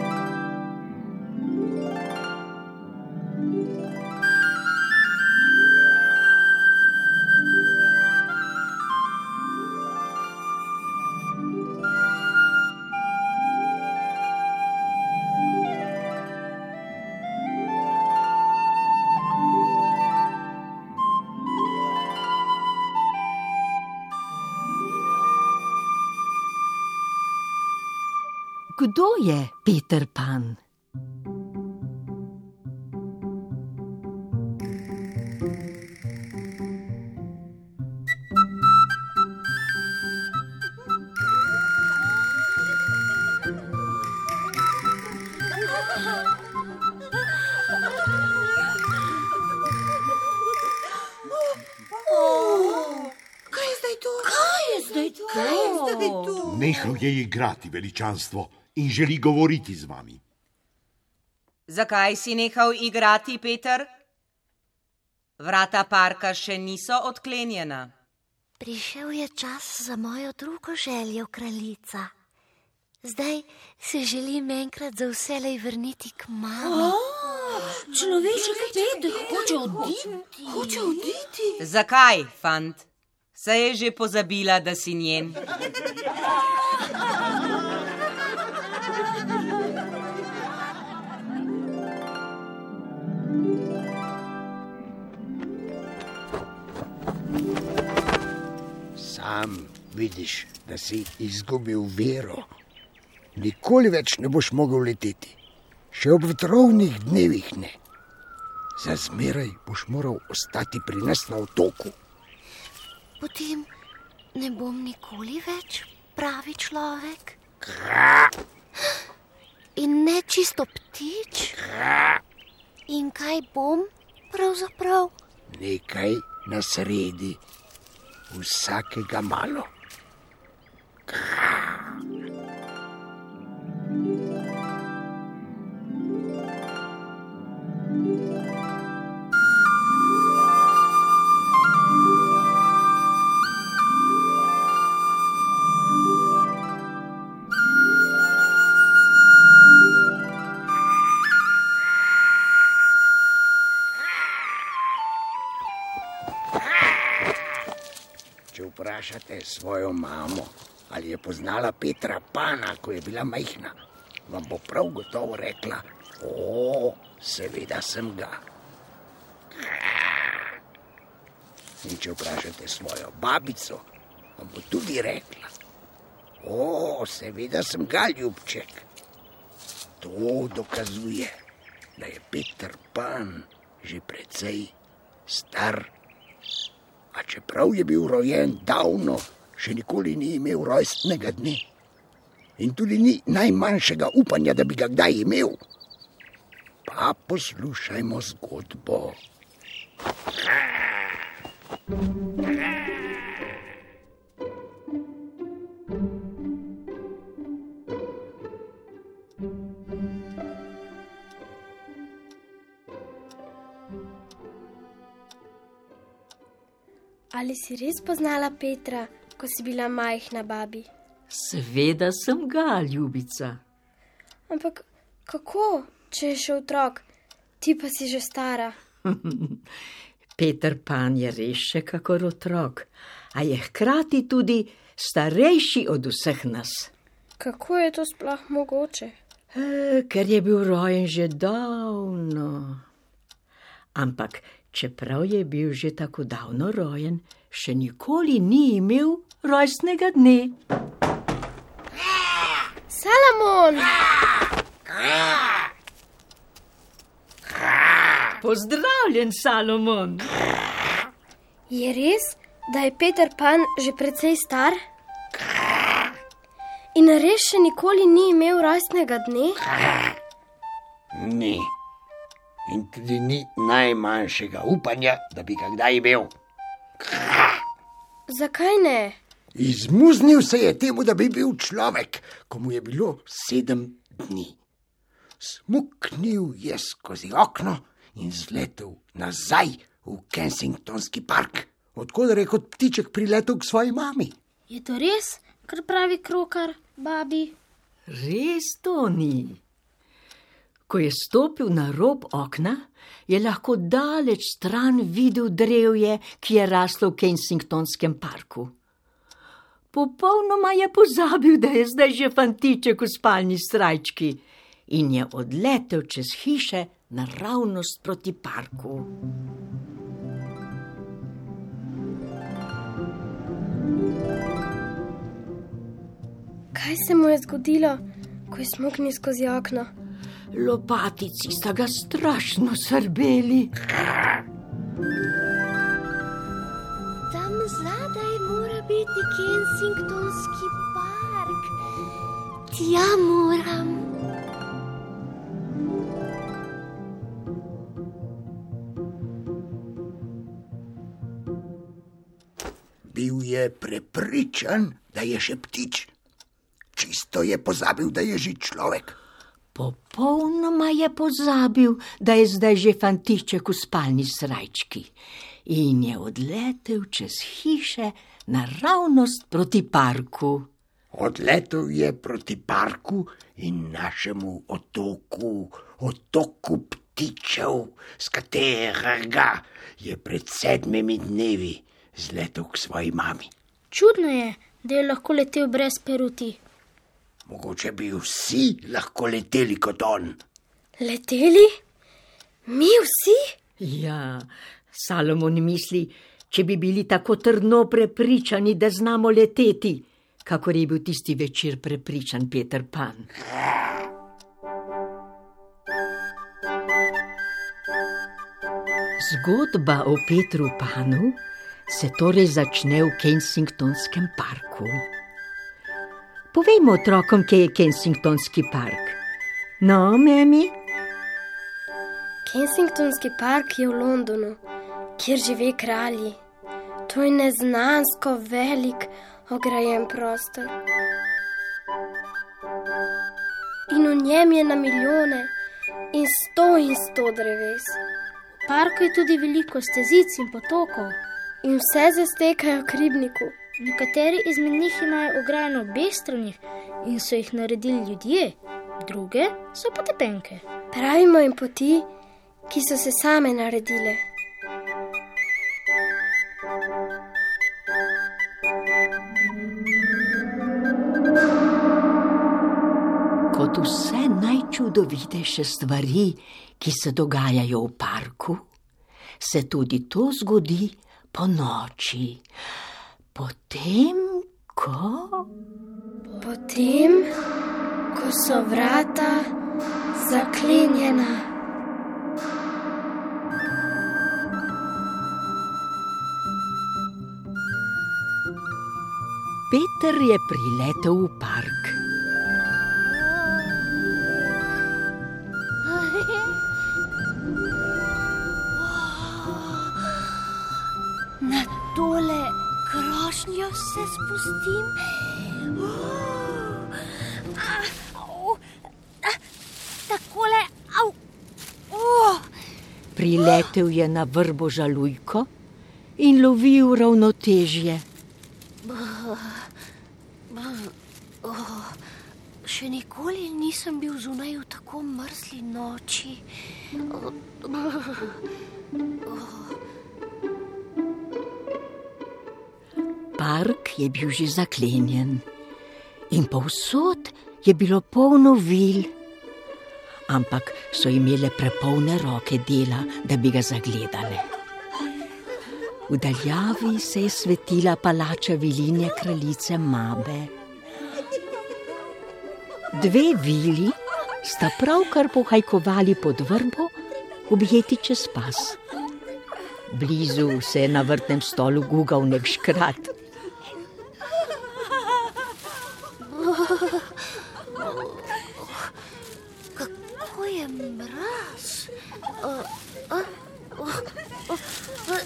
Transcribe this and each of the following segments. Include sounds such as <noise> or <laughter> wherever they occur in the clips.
Thank you. Kdo je Peter Pan? Kaj je zdaj to? Nehal je igrati veličanstvo in želi govoriti z vami. Zakaj si nehal igrati, Peter? Vrata parka še niso odklenjena. Prišel je čas za mojo drugo željo, kraljica. Zdaj se želim enkrat za vselej vrniti k mami. Človeški Peter hoče oditi. Hoče oditi. Zakaj, fant? Se je že pozabila, da si njen. Sam vidiš, da si izgubil vero. Nikoli več ne boš mogel leteti, še ob vetrovnih dnevih ne. Za zmeraj boš moral ostati pri nas na otoku. Potem ne bom nikoli več pravi človek. In ne čisto ptič. In kaj bom pravzaprav? Nekaj na sredi, vsakega malo. Če vprašate svojo mamo, ali je poznala Petra Pana, ko je bila majhna, vam bo prav gotovo rekla: O, seveda sem ga. In če vprašate svojo babico, vam bo tudi rekla: O, seveda sem ga, ljubček. To dokazuje, da je Peter Pan že precej star. A čeprav je bil rojen davno, še nikoli ni imel rojstnega dne. In tudi ni najmanjšega upanja, da bi ga kdaj imel. Pa poslušajmo zgodbo. Ali si res poznala Petra, ko si bila majhna babi? Seveda sem ga, ljubica. Ampak kako, če je še otrok, ti pa si že stara? <laughs> Peter Pan je res še kakor otrok, a je hkrati tudi starejši od vseh nas. Kako je to sploh mogoče? E, ker je bil rojen že davno. Ampak, čeprav je bil že tako davno rojen, še nikoli ni imel rojstnega dne. Salamon! Pozdravljen, Salomon. Je res, da je Peter Pan že precej star? In res še nikoli ni imel rojstnega dne? Ni. In tudi ni najmanjšega upanja, da bi ga kdaj imel. Zakaj ne? Izmuznil se je temu, da bi bil človek, ko mu je bilo sedem dni. Smuknil je skozi okno in zletel nazaj v Kensingtonski park, odkud je kot ptiček priletel k svoji mami. Je to res, kar pravi krokar, babi? Res to ni. Ko je stopil na rob okna, je lahko daleč stran videl drevje, ki je raslo v Kensingtonskem parku. Popolnoma je pozabil, da je zdaj že fantiček v spalni strajčki in je odletel čez hiše naravnost proti parku. Kaj se mu je zgodilo, ko je smuknil skozi okno? Lopatici sta ga strašno srbeli. Tam zadaj mora biti Kensingtonski park. Tja moram. Bil je prepričan, da je še ptič. Čisto je pozabil, da je že človek. Popolnoma je pozabil, da je zdaj že fantiček v spalni srajčki in je odletel čez hiše naravnost proti parku. Odletel je proti parku in našemu otoku, otoku ptičev, z katerega je pred sedmimi dnevi zletel k svoji mami. Čudno je, da je lahko letel brez peruti. Mogoče bi vsi lahko leteli kot on. Leteli? Mi vsi? Ja, Salomon misli, če bi bili tako trdno prepričani, da znamo leteti, kakor je bil tisti večer prepričan Peter Pan. Zgodba o Petru Panu se torej začne v Kensingtonskem parku. Povejmo otrokom, kje je Kensingtonski park. No, memi, Kensingtonski park je v Londonu, kjer žive kralji. To je neznansko velik, ograjen prostor. In v njem je na milijone in sto in sto dreves. V parku je tudi veliko stezic in potokov. In vse zastekajo k ribniku. Nekateri izmed njih imajo ograjeno obeh stranih in so jih naredili ljudje, druge so pa tepenke. Pravimo jim poti, ki so se same naredile. kot vse najčudovitejše stvari, ki se dogajajo v parku, se tudi to zgodi po noči. Potem, ko. Potem, ko so vrata zaklenjena. Peter je priletel v park. Se spustim. Uh, ah, au, ah, Takole, au. Uh, Priletel je na vrbo žalujko in lovil ravnotežje. Še nikoli nisem bil zunaj v tako mrzli noči. Park je bil že zaklenjen in povsod je bilo polno vil, ampak so imele prepolne roke dela, da bi ga zagledale. V daljavi se je svetila palača vilinje kraljice Mabe. Dve vili sta pravkar pohajkovali pod vrbo, objeti čez pas. Blizu se je na vrtnem stolu gugal nek škrat. Kako je mraz? Uh, uh, uh, uh, uh,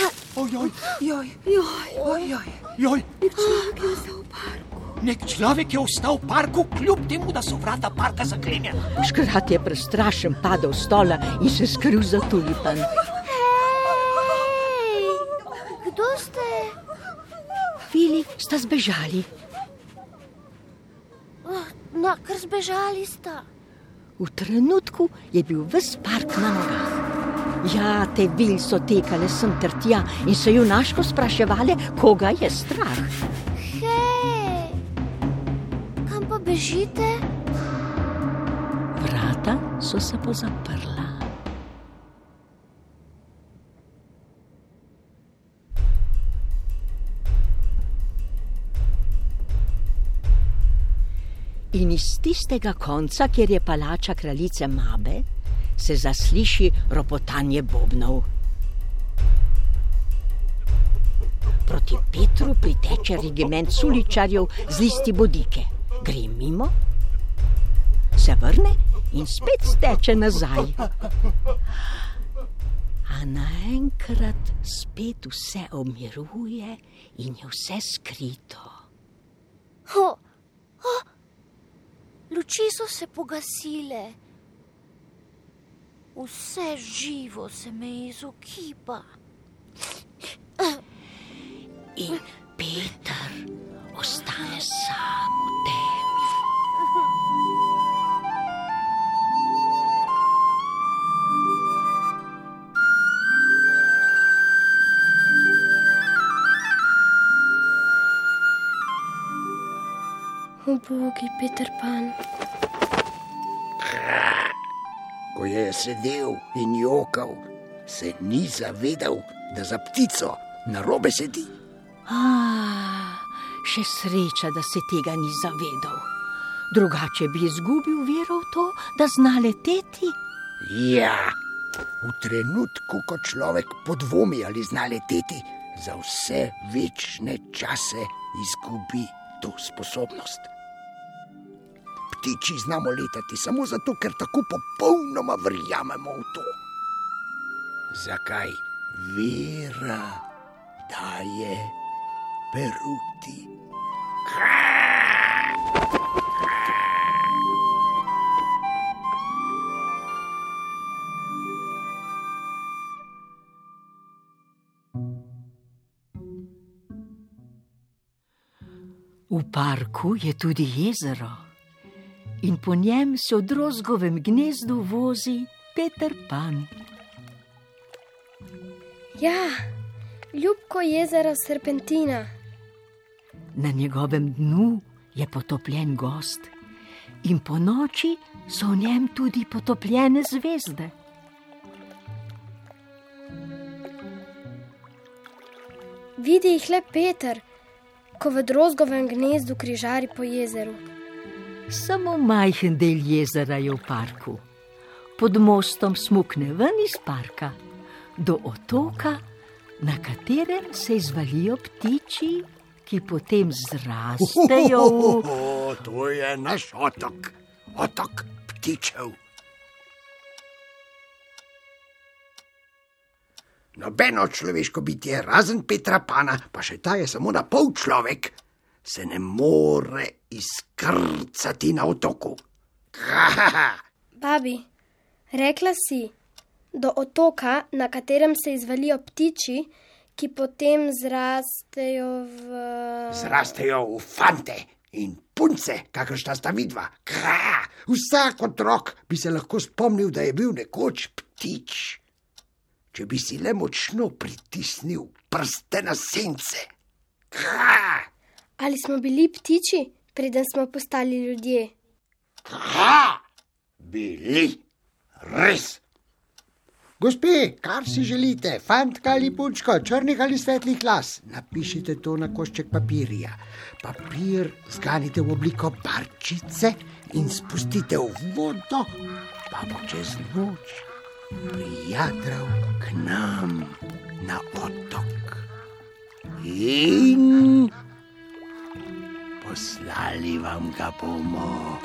ja. Ojoj, joj, ojoj, joj. Nek človek je ostal v parku, kljub temu, da so vrata parka zaklenjena. Škrat je prestrašen padel s stola in se skril za tulipan. Hej, kdo ste? Vili sta zbežali. No, kar zbežali sta. V trenutku je bil ves park na nogah. Ja, te vil so tekale sem ter tja in se junaško spraševali, koga je strah. Hej, kam pa bežite? Vrata so se pozaprla. In iz tistega konca, kjer je palača kraljice Mabe, se zasliši ropotanje bobnov. Proti Petru priteče regiment suličarjev z listi bodike. Gre mimo, se vrne in spet steče nazaj. A naenkrat spet vse omiruje in je vse skrito. Ho, ho, luči so se pogasile. Vse živo se me izogiba. In Ubogi Peter Pan. Ko je sedel in jokal, se ni zavedal, da za ptico na robe sedi. Ah, še sreča, da se tega ni zavedal. Drugače bi izgubil vero v to, da zna leteti. Ja, v trenutku, ko človek podvomi ali zna leteti, za vse večne čase izgubi to sposobnost. Ptiči znamo letati samo zato, ker tako popolnoma verjamemo v to. Zakaj vera daje peruti? V parku je tudi jezero in po njem se v drozgovem gnezdu vozi Peter Pan. Ja, ljubko jezero Serpentina. Na njegovem dnu je potopljen gost in po noči so v njem tudi potopljene zvezde. Vidi jih le Peter, ko v drozgovem gnezdu križari po jezeru. Samo majhen del jezera je v parku. Pod mostom smukne ven iz parka do otoka, na katerem se izvalijo ptiči, ki potem zrastejo v... O, <laughs> to je naš otok, otok ptičev. Nobeno človeško bitje, razen Petra Pana, pa še ta je samo na pol človek, se ne more izkrcati na otoku. <laughs> Babi, rekla si, do otoka, na katerem se izvalijo ptiči, ki potem zrastejo v. Zrastejo v fante in punce, kakršna sta vidva. Kra! Vsak otrok bi se lahko spomnil, da je bil nekoč ptič. Če bi si le močno pritisnil prste na sence. Kra! Ali smo bili ptiči, preden smo postali ljudje? Kra! Bili, res. Gospe, kar si želite, fantka ali punčko, črnih ali svetlih las, napišite to na košček papirja. Papir zganite v obliko barčice in spustite v vodo, pa bo čez noč prijadral k nam na otok. In poslali vam ga bomo.